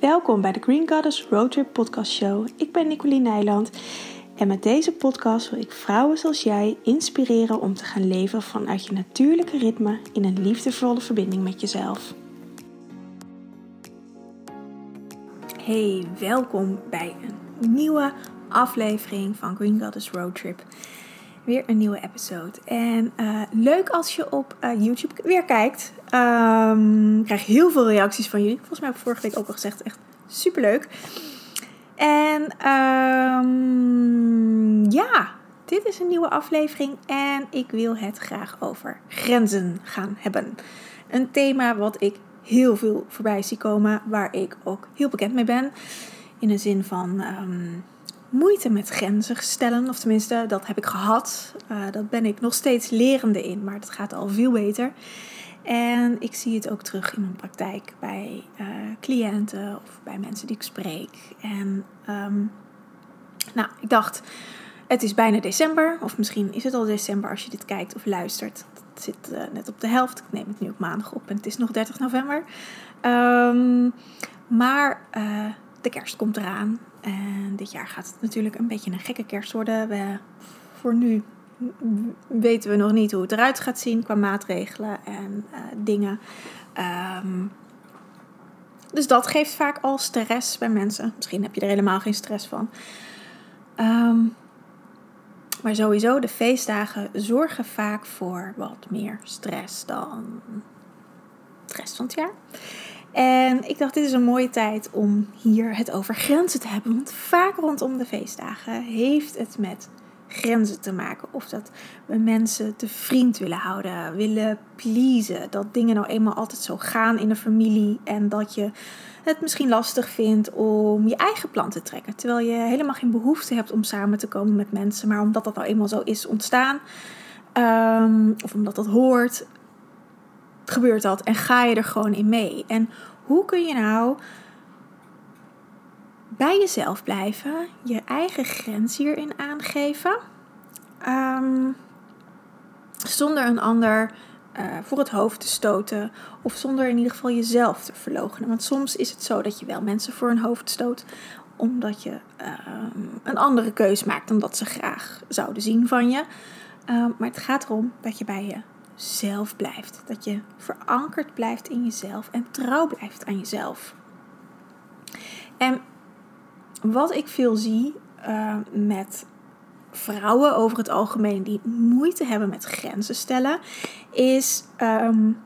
Welkom bij de Green Goddess Roadtrip Podcast Show. Ik ben Nicoline Nijland en met deze podcast wil ik vrouwen zoals jij inspireren om te gaan leven vanuit je natuurlijke ritme in een liefdevolle verbinding met jezelf. Hey, welkom bij een nieuwe aflevering van Green Goddess Roadtrip. Weer een nieuwe episode. En uh, leuk als je op uh, YouTube weer kijkt. Ik krijg heel veel reacties van jullie. Volgens mij heb ik vorige week ook al gezegd. Echt super leuk. En um, ja, dit is een nieuwe aflevering. En ik wil het graag over grenzen gaan hebben. Een thema wat ik heel veel voorbij zie komen. Waar ik ook heel bekend mee ben. In de zin van... Um, moeite met grenzen stellen. Of tenminste, dat heb ik gehad. Uh, dat ben ik nog steeds lerende in, maar het gaat al veel beter. En ik zie het ook terug in mijn praktijk bij uh, cliënten of bij mensen die ik spreek. En um, nou, ik dacht, het is bijna december, of misschien is het al december als je dit kijkt of luistert. Het zit uh, net op de helft. Ik neem het nu op maandag op en het is nog 30 november. Um, maar de kerst komt eraan. En dit jaar gaat het natuurlijk een beetje een gekke kerst worden. We, voor nu weten we nog niet hoe het eruit gaat zien qua maatregelen en uh, dingen. Um, dus dat geeft vaak al stress bij mensen. Misschien heb je er helemaal geen stress van. Um, maar sowieso, de feestdagen zorgen vaak voor wat meer stress dan de rest van het jaar. En ik dacht, dit is een mooie tijd om hier het over grenzen te hebben. Want vaak rondom de feestdagen heeft het met grenzen te maken. Of dat we mensen te vriend willen houden, willen pleasen. Dat dingen nou eenmaal altijd zo gaan in een familie. En dat je het misschien lastig vindt om je eigen plan te trekken. Terwijl je helemaal geen behoefte hebt om samen te komen met mensen. Maar omdat dat nou eenmaal zo is ontstaan. Um, of omdat dat hoort, gebeurt dat en ga je er gewoon in mee. En hoe kun je nou bij jezelf blijven, je eigen grens hierin aangeven, um, zonder een ander uh, voor het hoofd te stoten of zonder in ieder geval jezelf te verloochenen. Want soms is het zo dat je wel mensen voor hun hoofd stoot omdat je um, een andere keus maakt dan dat ze graag zouden zien van je. Um, maar het gaat erom dat je bij je zelf blijft. Dat je verankerd blijft in jezelf en trouw blijft aan jezelf. En wat ik veel zie uh, met vrouwen over het algemeen die moeite hebben met grenzen stellen, is um,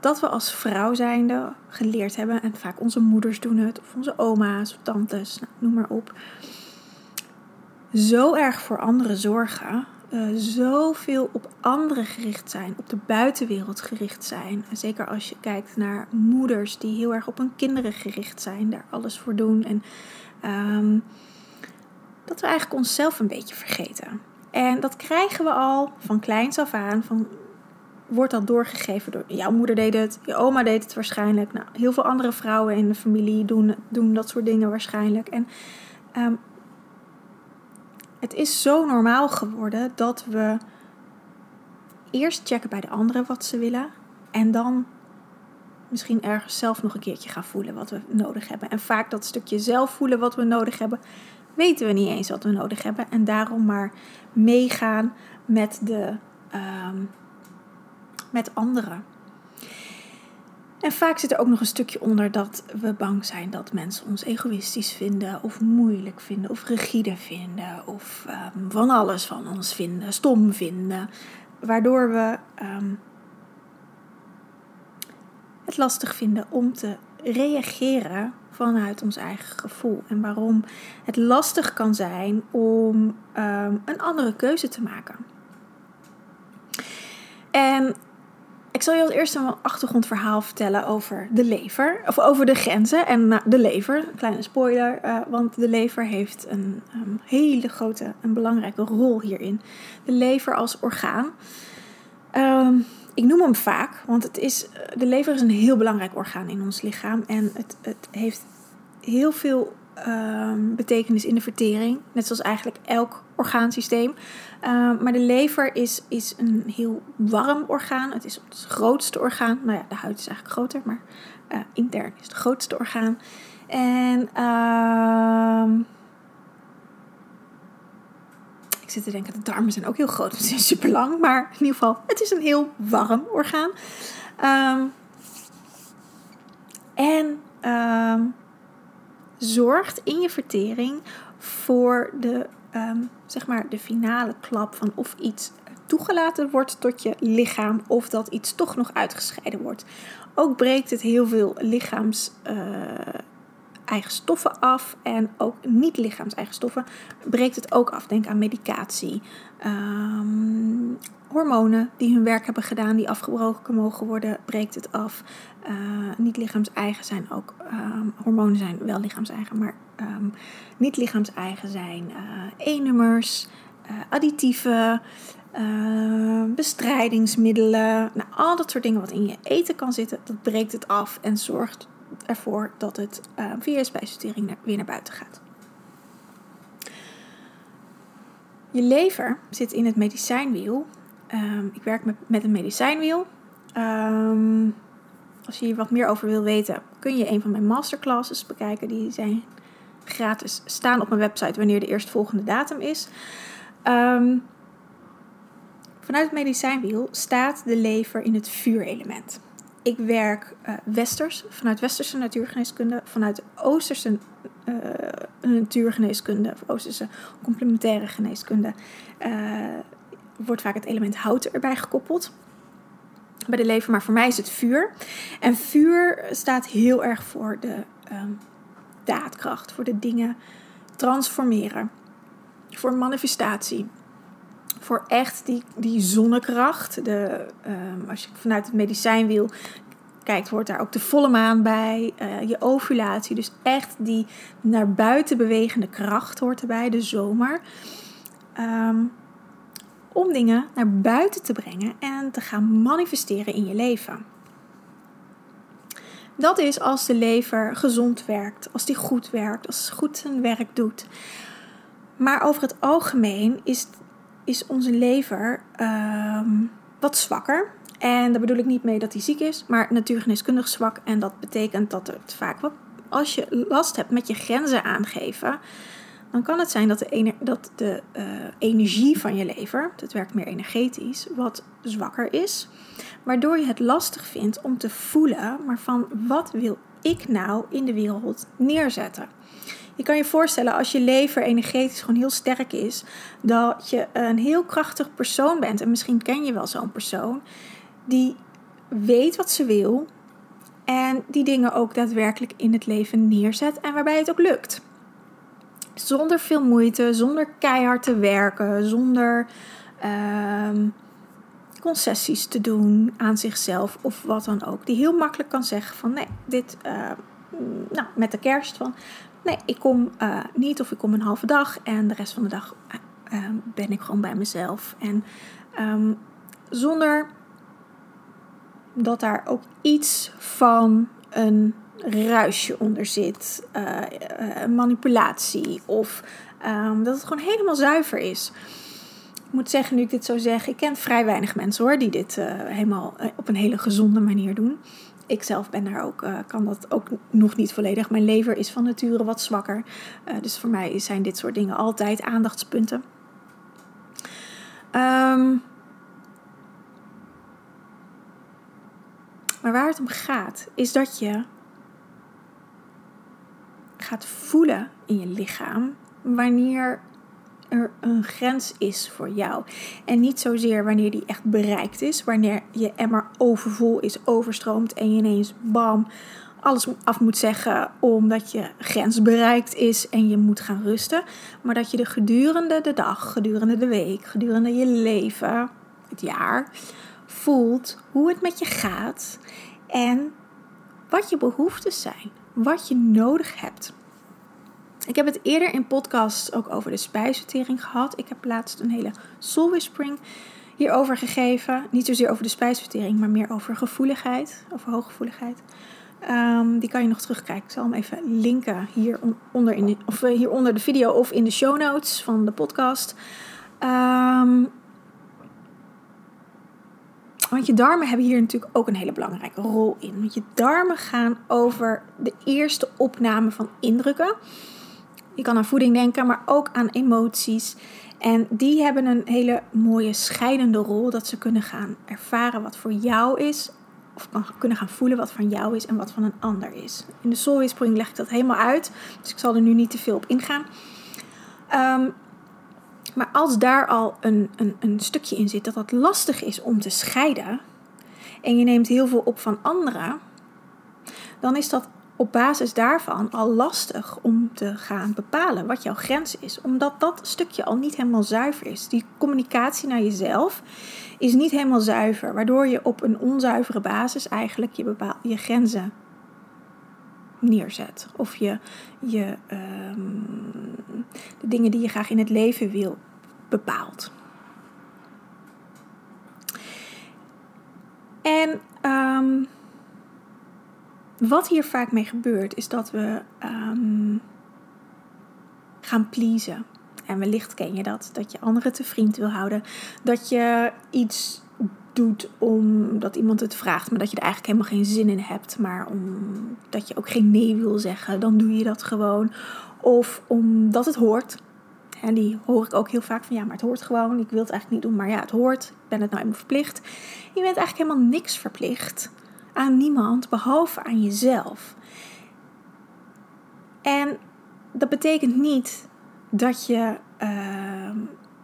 dat we als vrouw zijnde geleerd hebben, en vaak onze moeders doen het, of onze oma's of tantes, nou, noem maar op, zo erg voor anderen zorgen uh, zoveel op anderen gericht zijn, op de buitenwereld gericht zijn. Zeker als je kijkt naar moeders die heel erg op hun kinderen gericht zijn, daar alles voor doen. En um, dat we eigenlijk onszelf een beetje vergeten. En dat krijgen we al van kleins af aan. Van, wordt dat doorgegeven door jouw moeder deed het, je oma deed het waarschijnlijk. Nou, heel veel andere vrouwen in de familie doen, doen dat soort dingen waarschijnlijk. En um, het is zo normaal geworden dat we eerst checken bij de anderen wat ze willen. En dan misschien ergens zelf nog een keertje gaan voelen wat we nodig hebben. En vaak dat stukje zelf voelen wat we nodig hebben, weten we niet eens wat we nodig hebben. En daarom maar meegaan met de um, met anderen. En vaak zit er ook nog een stukje onder dat we bang zijn dat mensen ons egoïstisch vinden, of moeilijk vinden, of rigide vinden, of um, van alles van ons vinden, stom vinden. Waardoor we um, het lastig vinden om te reageren vanuit ons eigen gevoel. En waarom het lastig kan zijn om um, een andere keuze te maken. En ik zal je als eerste een achtergrondverhaal vertellen over de lever. Of over de grenzen en nou, de lever. Kleine spoiler, uh, want de lever heeft een, een hele grote en belangrijke rol hierin. De lever als orgaan. Um, ik noem hem vaak, want het is, de lever is een heel belangrijk orgaan in ons lichaam. En het, het heeft heel veel ehm, betekenis in de vertering. Net zoals eigenlijk elk orgaansysteem. Ehm, maar de lever is, is een heel warm orgaan. Het is het grootste orgaan. Nou ja, de huid is eigenlijk groter, maar uh, intern is het grootste orgaan. En uh, ik zit te denken, de darmen zijn ook heel groot. Ze zijn super lang, maar in ieder geval, het is een heel warm orgaan. Um, en um, zorgt in je vertering voor de, um, zeg maar de finale klap van of iets toegelaten wordt tot je lichaam of dat iets toch nog uitgescheiden wordt. Ook breekt het heel veel lichaams. Uh, eigen stoffen af en ook niet-lichaams eigen stoffen breekt het ook af. Denk aan medicatie, um, hormonen die hun werk hebben gedaan, die afgebroken mogen worden, breekt het af. Uh, niet lichaams-eigen zijn ook, um, hormonen zijn wel lichaams-eigen, maar um, niet lichaams-eigen zijn uh, E-nummers, uh, additieven, bestrijdingsmiddelen. Nou, al dat soort dingen wat in je eten kan zitten, dat breekt het af en zorgt ervoor dat het via je spijsvertering weer naar buiten gaat. Je lever zit in het medicijnwiel Um, ik werk met, met een medicijnwiel. Um, als je hier wat meer over wil weten, kun je een van mijn masterclasses bekijken. Die zijn gratis, staan op mijn website wanneer de eerstvolgende datum is. Vanuit het medicijnwiel staat de lever in het vuurelement. Ik werk uh, westers, vanuit westerse natuurgeneeskunde, vanuit oosterse uh, natuurgeneeskunde, of oosterse complementaire geneeskunde. Uh, wordt vaak het element hout erbij gekoppeld. Bij de lever, maar voor mij is het vuur. En vuur staat heel erg voor de um, daadkracht, voor de dingen transformeren, voor manifestatie. Voor echt die, die zonnekracht. De, um, als je vanuit het medicijnwiel kijkt, hoort daar ook de volle maan bij. Uh, je ovulatie. Dus echt die naar buiten bewegende kracht hoort erbij. De zomer. Um, om dingen naar buiten te brengen en te gaan manifesteren in je leven. Dat is als de lever gezond werkt, als die goed werkt, als goed zijn werk doet. Maar over het algemeen is, is onze lever uh, wat zwakker. En daar bedoel ik niet mee dat hij ziek is, maar natuurgeneeskundig zwak. En dat betekent dat het vaak wat, als je last hebt met je grenzen aangeven, dan kan het zijn dat de, dat de uh, energie van je lever, het werkt meer energetisch, wat zwakker is. Waardoor je het lastig vindt om te voelen, maar van wat wil ik nou in de wereld neerzetten? Je kan je voorstellen als je lever energetisch gewoon heel sterk is, dat je een heel krachtig persoon bent. En misschien ken je wel zo'n persoon die weet wat ze wil en die dingen ook daadwerkelijk in het leven neerzet en waarbij het ook lukt zonder veel moeite, zonder keihard te werken, zonder um, concessies te doen aan zichzelf of wat dan ook. Die heel makkelijk kan zeggen van nee, dit, uh, nou, met de kerst van nee, ik kom uh, niet of ik kom een halve dag en de rest van de dag uh, ben ik gewoon bij mezelf. En um, zonder dat daar ook iets van een ruisje onder zit, uh, manipulatie of um, dat het gewoon helemaal zuiver is. Ik moet zeggen, nu ik dit zo zeg, ik ken vrij weinig mensen hoor die dit helemaal op een hele gezonde manier doen. Ik zelf ben daar ook, kan dat ook nog niet volledig. Mijn lever is van nature wat zwakker. dus voor mij zijn dit soort dingen altijd aandachtspunten. Um, maar waar het om gaat, is dat je gaat voelen in je lichaam wanneer er een grens is voor jou. En niet zozeer wanneer die echt bereikt is, wanneer je emmer overvol is, overstroomt en je ineens bam alles af moet zeggen omdat je grens bereikt is en je moet gaan rusten. Maar dat je de gedurende de dag, gedurende de week, gedurende je leven, het jaar, voelt hoe het met je gaat en wat je behoeftes zijn wat je nodig hebt. Ik heb het eerder in podcasts ook over de spijsvertering gehad. Ik heb laatst een hele soul whispering hierover gegeven. Niet zozeer over de spijsvertering, maar meer over gevoeligheid, over hooggevoeligheid. Ehm, die kan je nog terugkijken. Ik zal hem even linken hier onder, in de, of eh, hier onder de video of in de show notes van de podcast. Um, want je darmen hebben hier natuurlijk ook een hele belangrijke rol in. Want je darmen gaan over de eerste opname van indrukken. Je kan aan voeding denken, maar ook aan emoties. En die hebben een hele mooie scheidende rol. Dat ze kunnen gaan ervaren wat voor jou is. Of kunnen gaan voelen wat van jou is en wat van een ander is. In de Soul Whispering leg ik dat helemaal uit. Dus ik zal er nu niet te veel op ingaan. Um, maar als daar al een, een, een stukje in zit dat dat lastig is om te scheiden, en je neemt heel veel op van anderen, dan is dat op basis daarvan al lastig om te gaan bepalen wat jouw grens is. Omdat dat stukje al niet helemaal zuiver is. Die communicatie naar jezelf is niet helemaal zuiver, waardoor je op een onzuivere basis eigenlijk je, bepaal, je grenzen neerzet. Of je, je um, de dingen die je graag in het leven wil bepaalt. En um, wat hier vaak mee gebeurt, is dat we um, gaan pleasen. En wellicht ken je dat, dat je anderen te vriend wil houden. Dat je iets doet omdat iemand het vraagt, maar dat je er eigenlijk helemaal geen zin in hebt. Maar omdat je ook geen nee wil zeggen, dan doe je dat gewoon. Of omdat het hoort. En die hoor ik ook heel vaak van ja, maar het hoort gewoon. Ik wil het eigenlijk niet doen, maar ja, het hoort. Ik ben het nou helemaal verplicht. Je bent eigenlijk helemaal niks verplicht aan niemand behalve aan jezelf. En dat betekent niet dat je uh,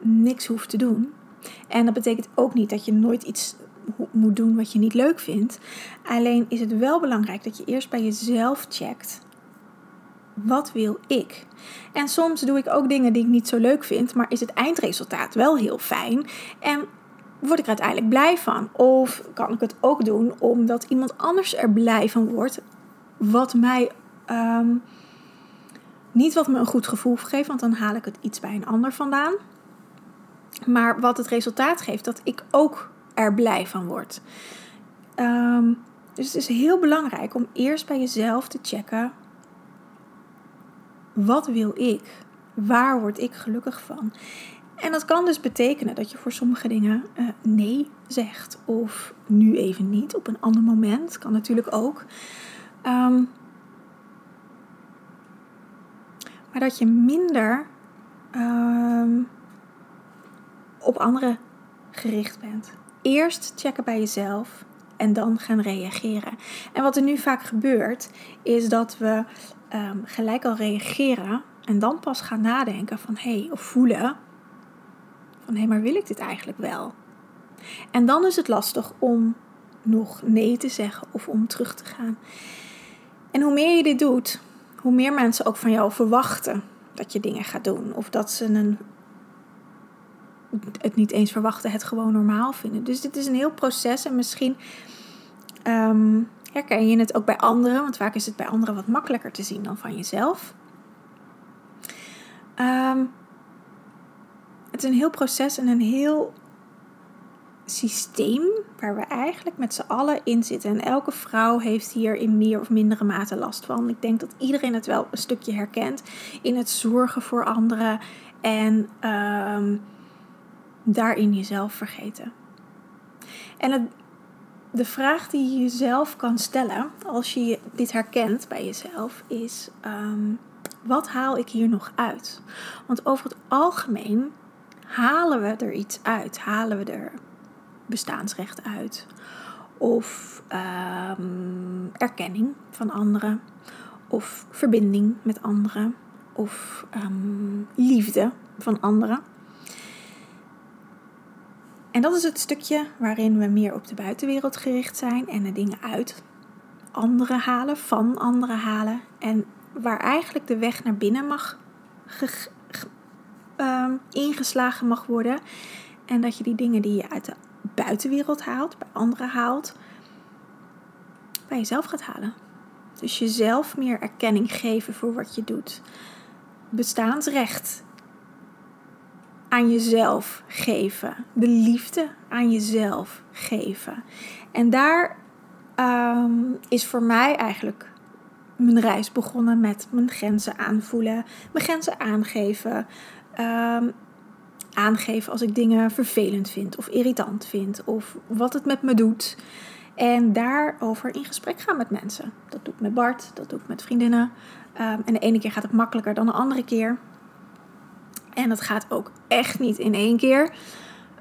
niks hoeft te doen. En dat betekent ook niet dat je nooit iets moet doen wat je niet leuk vindt. Alleen is het wel belangrijk dat je eerst bij jezelf checkt wat wil ik? En soms doe ik ook dingen die ik niet zo leuk vind, maar is het eindresultaat wel heel fijn en word ik er uiteindelijk blij van? Of kan ik het ook doen omdat iemand anders er blij van wordt, wat mij um, niet wat me een goed gevoel geeft, want dan haal ik het iets bij een ander vandaan. Maar wat het resultaat geeft, dat ik ook er blij van word. Um, dus het is heel belangrijk om eerst bij jezelf te checken wat wil ik? Waar word ik gelukkig van? En dat kan dus betekenen dat je voor sommige dingen uh, nee zegt. Of nu even niet, op een ander moment. Kan natuurlijk ook. Um, maar dat je minder um, op anderen gericht bent. Eerst checken bij jezelf en dan gaan reageren. En wat er nu vaak gebeurt, is dat we um, gelijk al reageren en dan pas gaan nadenken van hé, hey, of voelen van hé, maar wil ik dit eigenlijk wel? En dan is het lastig om nog nee te zeggen of om terug te gaan. En hoe meer je dit doet, hoe meer mensen ook van jou verwachten dat je dingen gaat doen. Of dat ze een, het niet eens verwachten, het gewoon normaal vinden. Dus dit is een heel proces en misschien um, herken je het ook bij anderen, want vaak is het bij anderen wat makkelijker te zien dan van jezelf. Um, het is een heel proces en een heel systeem waar we eigenlijk met z'n allen in zitten. En elke vrouw heeft hier in meer of mindere mate last van. Ik denk dat iedereen het wel een stukje herkent in het zorgen voor anderen en um, daarin jezelf vergeten. En het, de vraag die je jezelf kan stellen als je dit herkent bij jezelf is: um, wat haal ik hier nog uit? Want over het algemeen halen we er iets uit. Halen we er bestaansrecht uit? Of um, erkenning van anderen? Of verbinding met anderen? Of um, liefde van anderen? En dat is het stukje waarin we meer op de buitenwereld gericht zijn en de dingen uit anderen halen, van anderen halen. En waar eigenlijk de weg naar binnen mag uh, ingeslagen mag worden. En dat je die dingen die je uit de buitenwereld haalt, bij anderen haalt, bij jezelf gaat halen. Dus jezelf meer erkenning geven voor wat je doet. Bestaansrecht aan jezelf geven. De liefde aan jezelf geven. En daar ehm, is voor mij eigenlijk mijn reis begonnen met mijn grenzen aanvoelen, mijn grenzen aangeven. Ehm, aangeven als ik dingen vervelend vind of irritant vind of wat het met me doet. En daarover in gesprek gaan met mensen. Dat doe ik met Bart, dat doe ik met vriendinnen. Ehm, en de ene keer gaat het makkelijker dan de andere keer. En dat gaat ook echt niet in één keer.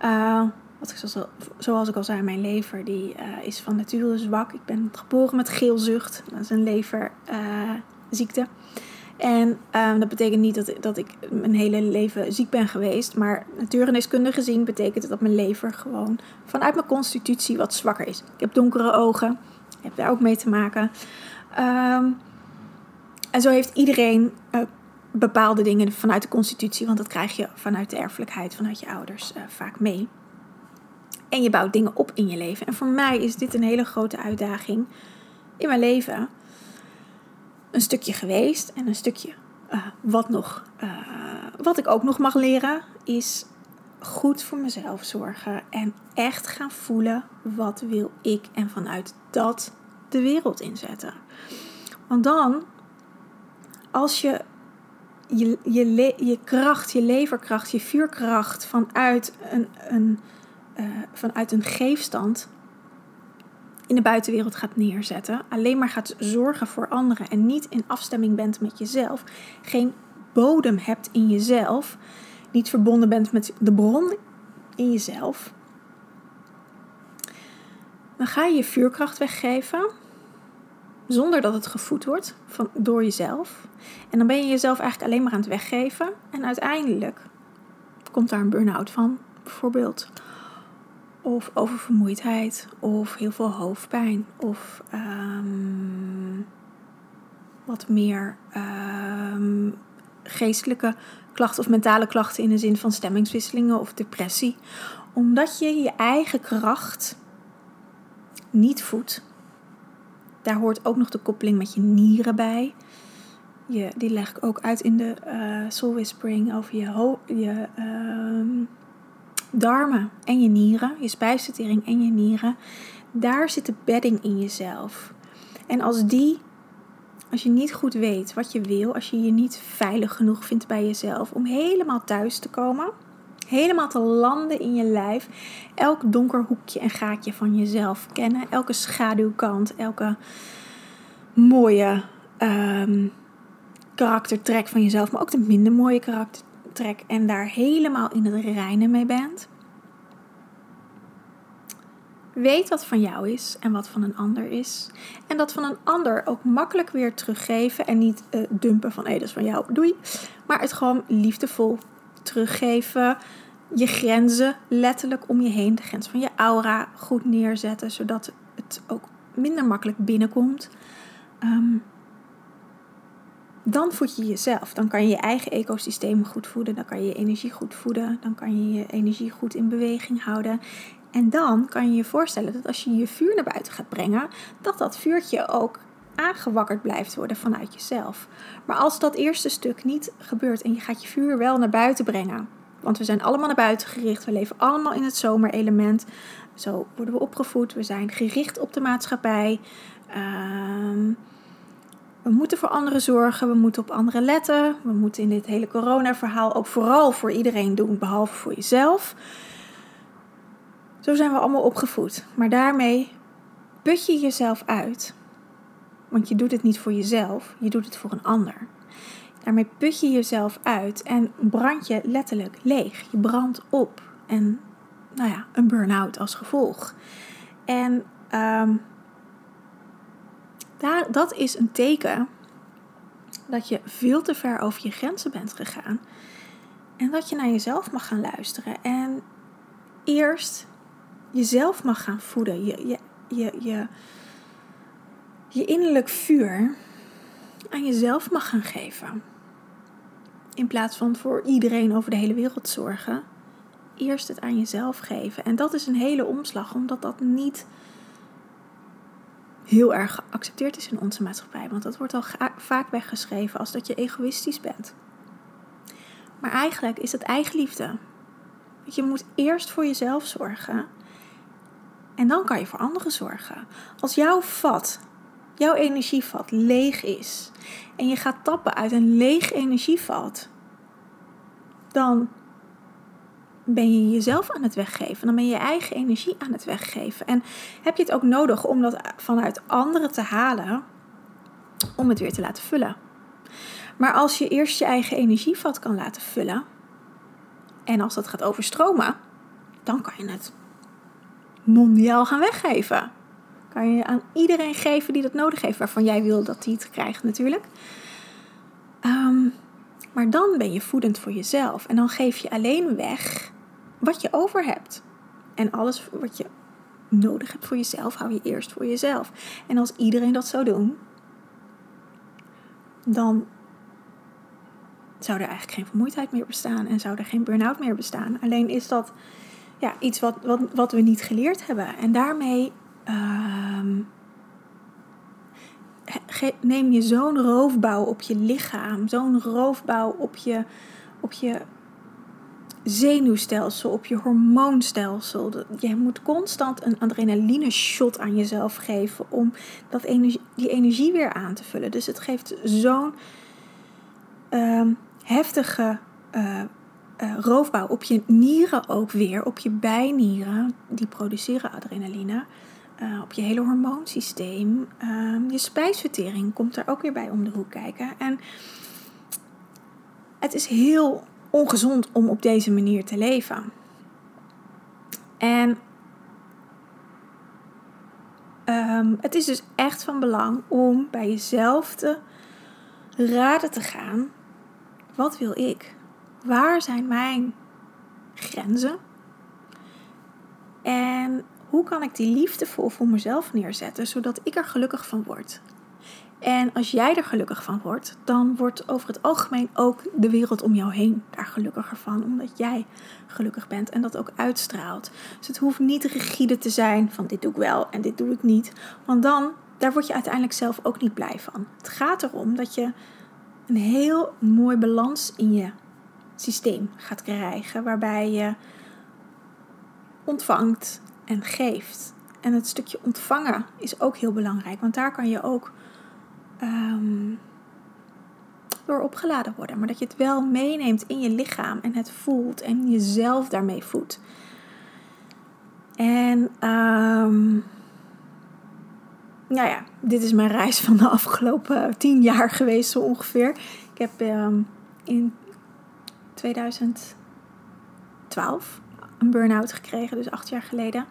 Uh, wat ik zoals, zoals ik al zei, mijn lever die, uh, is van nature zwak. Ik ben geboren met geelzucht. Dat is een leverziekte. Uh, en um, dat betekent niet dat, dat ik mijn hele leven ziek ben geweest. Maar natuurgeneeskundig gezien betekent het dat mijn lever gewoon vanuit mijn constitutie wat zwakker is. Ik heb donkere ogen. Heb daar ook mee te maken. Um, en zo heeft iedereen uh, bepaalde dingen vanuit de constitutie. Want dat krijg je vanuit de erfelijkheid, vanuit je ouders uh, vaak mee. En je bouwt dingen op in je leven. En voor mij is dit een hele grote uitdaging in mijn leven een stukje geweest en een stukje uh, wat, nog, uh, wat ik ook nog mag leren is goed voor mezelf zorgen en echt gaan voelen wat wil ik en vanuit dat de wereld inzetten. Want dan, als je je, je, je kracht, je leverkracht, je vuurkracht vanuit een, een, uh, vanuit een geefstand in de buitenwereld gaat neerzetten, alleen maar gaat zorgen voor anderen en niet in afstemming bent met jezelf, geen bodem hebt in jezelf, niet verbonden bent met de bron in jezelf, dan ga je je vuurkracht weggeven zonder dat het gevoed wordt van, door jezelf. En dan ben je jezelf eigenlijk alleen maar aan het weggeven en uiteindelijk komt daar een burn-out van, bijvoorbeeld of oververmoeidheid, of heel veel hoofdpijn, of um, wat meer um, geestelijke klachten of mentale klachten in de zin van stemmingswisselingen of depressie. Omdat je je eigen kracht niet voedt. Daar hoort ook nog de koppeling met je nieren bij. Je, die leg ik ook uit in de uh, Soul Whispering over je, je uh, darmen en je nieren, je spijsvertering en je nieren, daar zit de bedding in jezelf. En als die, als je niet goed weet wat je wil, als je je niet veilig genoeg vindt bij jezelf om helemaal thuis te komen, helemaal te landen in je lijf, elk donker hoekje en gaatje van jezelf kennen, elke schaduwkant, elke mooie um, karaktertrek van jezelf, maar ook de minder mooie karakter trek en daar helemaal in het reinen mee bent. Weet wat van jou is en wat van een ander is. En dat van een ander ook makkelijk weer teruggeven en niet uh, dumpen van hé, hey, dat is van jou, doei. Maar het gewoon liefdevol teruggeven. Je grenzen letterlijk om je heen, de grens van je aura goed neerzetten, zodat het ook minder makkelijk binnenkomt. Um, dan voed je jezelf. Dan kan je je eigen ecosysteem goed voeden. Dan kan je je energie goed voeden. Dan kan je je energie goed in beweging houden. En dan kan je je voorstellen dat als je je vuur naar buiten gaat brengen, dat dat vuurtje ook aangewakkerd blijft worden vanuit jezelf. Maar als dat eerste stuk niet gebeurt en je gaat je vuur wel naar buiten brengen, want we zijn allemaal naar buiten gericht, we leven allemaal in het zomerelement, zo worden we opgevoed, we zijn gericht op de maatschappij. Uh, we moeten voor anderen zorgen, we moeten op anderen letten. We moeten in dit hele corona-verhaal ook vooral voor iedereen doen, behalve voor jezelf. Zo zijn we allemaal opgevoed. Maar daarmee put je jezelf uit. Want je doet het niet voor jezelf, je doet het voor een ander. Daarmee put je jezelf uit en brand je letterlijk leeg. Je brandt op. En nou ja, een burn-out als gevolg. En um, dat is een teken dat je veel te ver over je grenzen bent gegaan. En dat je naar jezelf mag gaan luisteren. En eerst jezelf mag gaan voeden. Je, je, je, je, je innerlijk vuur aan jezelf mag gaan geven. In plaats van voor iedereen over de hele wereld zorgen. Eerst het aan jezelf geven. En dat is een hele omslag, omdat dat niet heel erg geaccepteerd is in onze maatschappij. Want dat wordt al vaak weggeschreven als dat je egoïstisch bent. Maar eigenlijk is het eigenliefde. Je moet eerst voor jezelf zorgen. En dan kan je voor anderen zorgen. Als jouw vat, jouw energievat leeg is en je gaat tappen uit een leeg energievat, dan ben je jezelf aan het weggeven. Dan ben je je eigen energie aan het weggeven. En heb je het ook nodig om dat vanuit anderen te halen, om het weer te laten vullen. Maar als je eerst je eigen energievat kan laten vullen, en als dat gaat overstromen, dan kan je het mondiaal gaan weggeven. Kan je aan iedereen geven die dat nodig heeft, waarvan jij wil dat hij het krijgt natuurlijk. Ehm, maar dan ben je voedend voor jezelf. En dan geef je alleen weg wat je over hebt. En alles wat je nodig hebt voor jezelf, hou je eerst voor jezelf. En als iedereen dat zou doen, dan zou er eigenlijk geen vermoeidheid meer bestaan en zou er geen burn-out meer bestaan. Alleen is dat ja, iets wat, wat, wat we niet geleerd hebben. En daarmee ehm, neem je zo'n roofbouw op je lichaam, zo'n roofbouw op je, op je zenuwstelsel, op je hormoonstelsel. Je moet constant een adrenaline shot aan jezelf geven om dat energie, die energie weer aan te vullen. Dus het geeft zo'n ehm, heftige uh, roofbouw op je nieren ook weer, op je bijnieren, die produceren adrenaline. Uh, op je hele hormoonsysteem. Ehm, je spijsvertering komt daar ook weer bij om de hoek kijken. En het is heel ongezond om op deze manier te leven. En um, het is dus echt van belang om bij jezelf te raden te gaan. Wat wil ik? Waar zijn mijn grenzen? En hoe kan ik die liefdevol voor mezelf neerzetten, zodat ik er gelukkig van word? En als jij er gelukkig van wordt, dan wordt over het algemeen ook de wereld om jou heen daar gelukkiger van. Omdat jij gelukkig bent en dat ook uitstraalt. Dus het hoeft niet rigide te zijn van dit doe ik wel en dit doe ik niet. Want dan, daar word je uiteindelijk zelf ook niet blij van. Het gaat erom dat je een heel mooi balans in je systeem gaat krijgen. Waarbij je ontvangt en geeft. En het stukje ontvangen is ook heel belangrijk. Want daar kan je ook um, door opgeladen worden. Maar dat je het wel meeneemt in je lichaam en het voelt en jezelf daarmee voedt. En um, nou ja, dit is mijn reis van de afgelopen tien jaar geweest zo ongeveer. Ik heb um, in 2012 een burn-out gekregen, dus acht jaar geleden.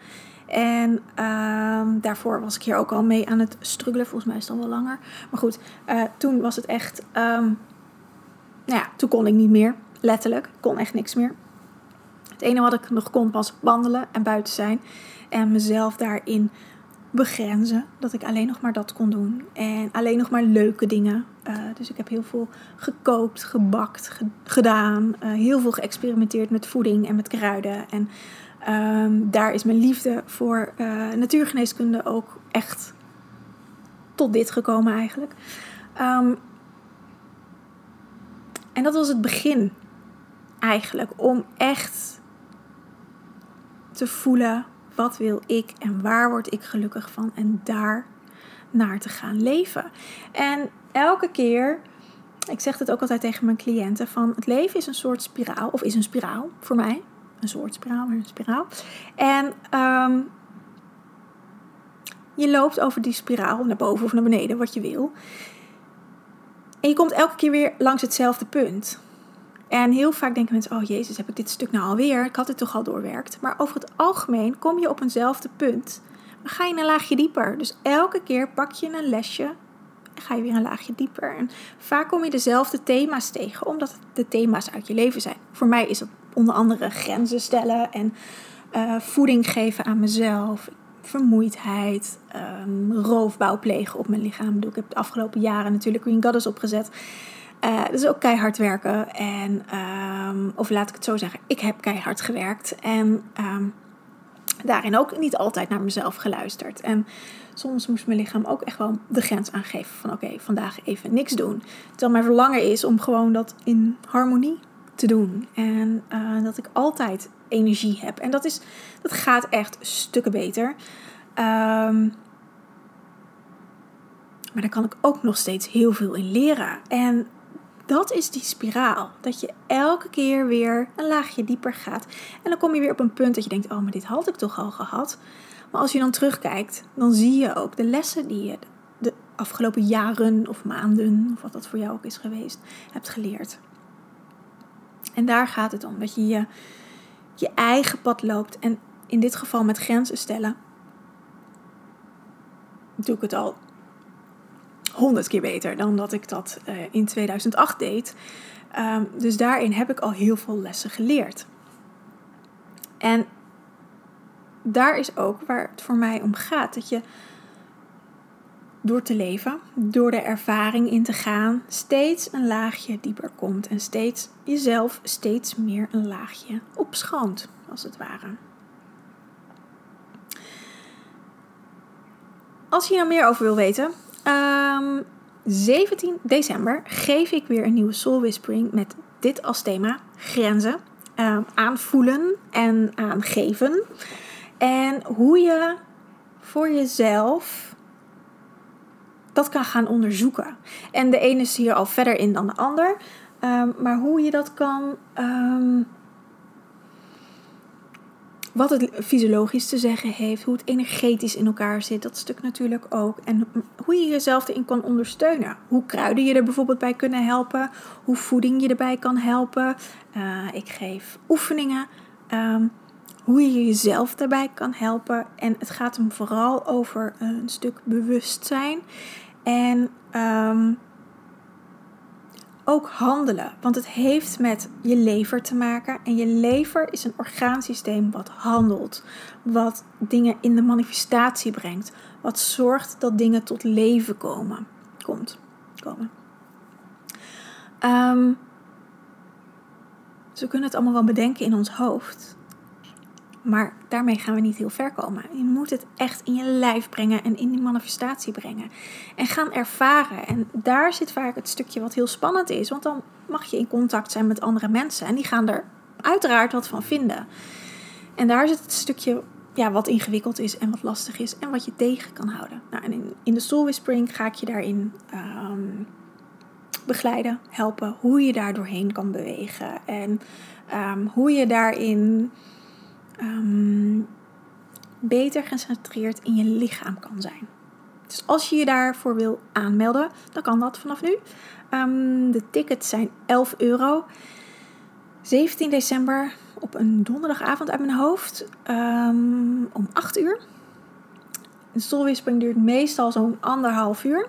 En um, daarvoor was ik hier ook al mee aan het struggelen. Volgens mij is het al wel langer. Maar goed, uh, toen was het echt. Um, nou ja, toen kon ik niet meer. Letterlijk. Kon echt niks meer. Het enige wat ik nog kon was wandelen en buiten zijn. En mezelf daarin begrenzen. Dat ik alleen nog maar dat kon doen. En alleen nog maar leuke dingen. Uh, dus ik heb heel veel gekookt, gebakt, ge gedaan. Uh, heel veel geëxperimenteerd met voeding en met kruiden. En Um, daar is mijn liefde voor uh, natuurgeneeskunde ook echt tot dit gekomen eigenlijk. Um, en dat was het begin eigenlijk om echt te voelen wat wil ik en waar word ik gelukkig van en daar naar te gaan leven. En elke keer, ik zeg het ook altijd tegen mijn cliënten, van het leven is een soort spiraal, of is een spiraal voor mij een soort spiraal, maar een spiraal. En um, je loopt over die spiraal naar boven of naar beneden, wat je wil. En je komt elke keer weer langs hetzelfde punt. En heel vaak denken mensen: Oh Jezus, heb ik dit stuk nou alweer? Ik had het toch al doorwerkt. Maar over het algemeen kom je op eenzelfde punt. Maar ga je een laagje dieper. Dus elke keer pak je een lesje en ga je weer een laagje dieper. En vaak kom je dezelfde thema's tegen, omdat het de thema's uit je leven zijn. Voor mij is dat onder andere grenzen stellen en uh, voeding geven aan mezelf. Vermoeidheid, um, roofbouw plegen op mijn lichaam. Ik heb de afgelopen jaren natuurlijk Green Goddess opgezet. Uh, dus ook keihard werken. En, um, of laat ik het zo zeggen, ik heb keihard gewerkt. En um, daarin ook niet altijd naar mezelf geluisterd. En soms moest mijn lichaam ook echt wel de grens aangeven van oké, vandaag even niks doen. Terwijl mijn verlangen is om gewoon dat in harmonie te doen. En uh, dat ik altijd energie heb. En dat, is, dat gaat echt stukken beter. Ehm, maar daar kan ik ook nog steeds heel veel in leren. En dat is die spiraal. Dat je elke keer weer een laagje dieper gaat. En dan kom je weer op een punt dat je denkt: oh, maar dit had ik toch al gehad. Maar als je dan terugkijkt, dan zie je ook de lessen die je de afgelopen jaren of maanden, of wat dat voor jou ook is geweest, hebt geleerd. En daar gaat het om. Dat je je, eigen pad loopt. En in dit geval met grenzen stellen. Doe ik het al honderd keer beter dan dat ik dat uh, in 2008 deed. Um, dus daarin heb ik al heel veel lessen geleerd. En daar is ook waar het voor mij om gaat. Dat je door te leven, door de ervaring in te gaan, steeds een laagje dieper komt. En steeds jezelf steeds meer een laagje opschoont, als het ware. Als je nou meer over wil weten, um, ehm, 17 december geef ik weer een nieuwe Soul Whispering met dit als thema: grenzen. Um, aanvoelen en aangeven. En hoe je voor jezelf dat kan gaan onderzoeken. En de ene is hier al verder in dan de ander. Um, maar hoe je dat kan. Um, wat het fysiologisch te zeggen heeft, hoe het energetisch in elkaar zit, dat stuk natuurlijk ook. En hoe je jezelf erin kan ondersteunen. Hoe kruiden je er bijvoorbeeld bij kunnen helpen, hoe voeding je erbij kan helpen. Uh, ik geef oefeningen. Um, hoe je jezelf daarbij kan helpen. En het gaat hem vooral over een stuk bewustzijn. En um, ook handelen. Want het heeft met je lever te maken. En je lever is een orgaansysteem wat handelt. Wat dingen in de manifestatie brengt. Wat zorgt dat dingen tot leven komen. Komt. Komen. Um, dus we kunnen het allemaal wel bedenken in ons hoofd. Maar daarmee gaan we niet heel ver komen. Je moet het echt in je lijf brengen en in die manifestatie brengen. En gaan ervaren. En daar zit vaak het stukje wat heel spannend is. Want dan mag je in contact zijn met andere mensen. En die gaan er uiteraard wat van vinden. En daar zit het stukje ja, wat ingewikkeld is en wat lastig is. En wat je tegen kan houden. Nou, en in, in de Soul Whispering ga ik je daarin ehm, begeleiden, helpen. Hoe je daar doorheen kan bewegen. En um, hoe je daarin um, beter gecentreerd in je lichaam kan zijn. Dus als je je daarvoor wil aanmelden, dan kan dat vanaf nu. Um, de tickets zijn 11 euro. 17 december op een donderdagavond uit mijn hoofd um, om 8 uur. De stolwispeling duurt meestal zo'n anderhalf uur.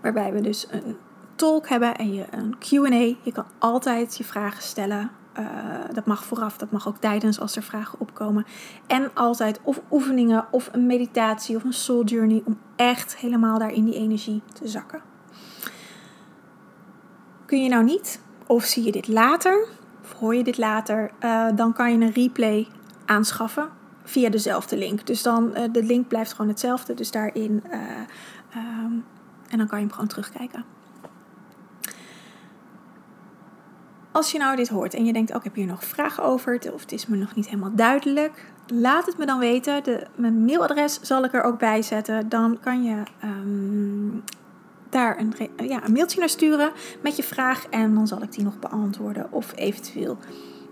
Waarbij we dus een talk hebben en je een QA. Je kan altijd je vragen stellen. Uh, dat mag vooraf, dat mag ook tijdens als er vragen opkomen. En altijd of oefeningen of een meditatie of een soul journey om echt helemaal daar in die energie te zakken. Kun je nou niet, of zie je dit later, of hoor je dit later, uh, dan kan je een replay aanschaffen via dezelfde link. Dus dan, uh, de link blijft gewoon hetzelfde, dus daarin. Um, en dan kan je hem gewoon terugkijken. Als je nou dit hoort en je denkt, oh, ik heb hier nog vragen over, of het is me nog niet helemaal duidelijk, laat het me dan weten. De, mijn mailadres zal ik er ook bij zetten. Dan kan je um, daar een, ja, een mailtje naar sturen met je vraag en dan zal ik die nog beantwoorden of eventueel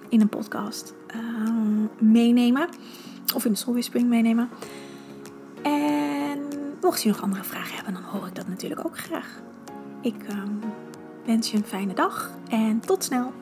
in een podcast um, meenemen. Of in de Soulwhispering meenemen. En mocht je nog andere vragen hebben, dan hoor ik dat natuurlijk ook graag. Ik um, wens je een fijne dag en tot snel.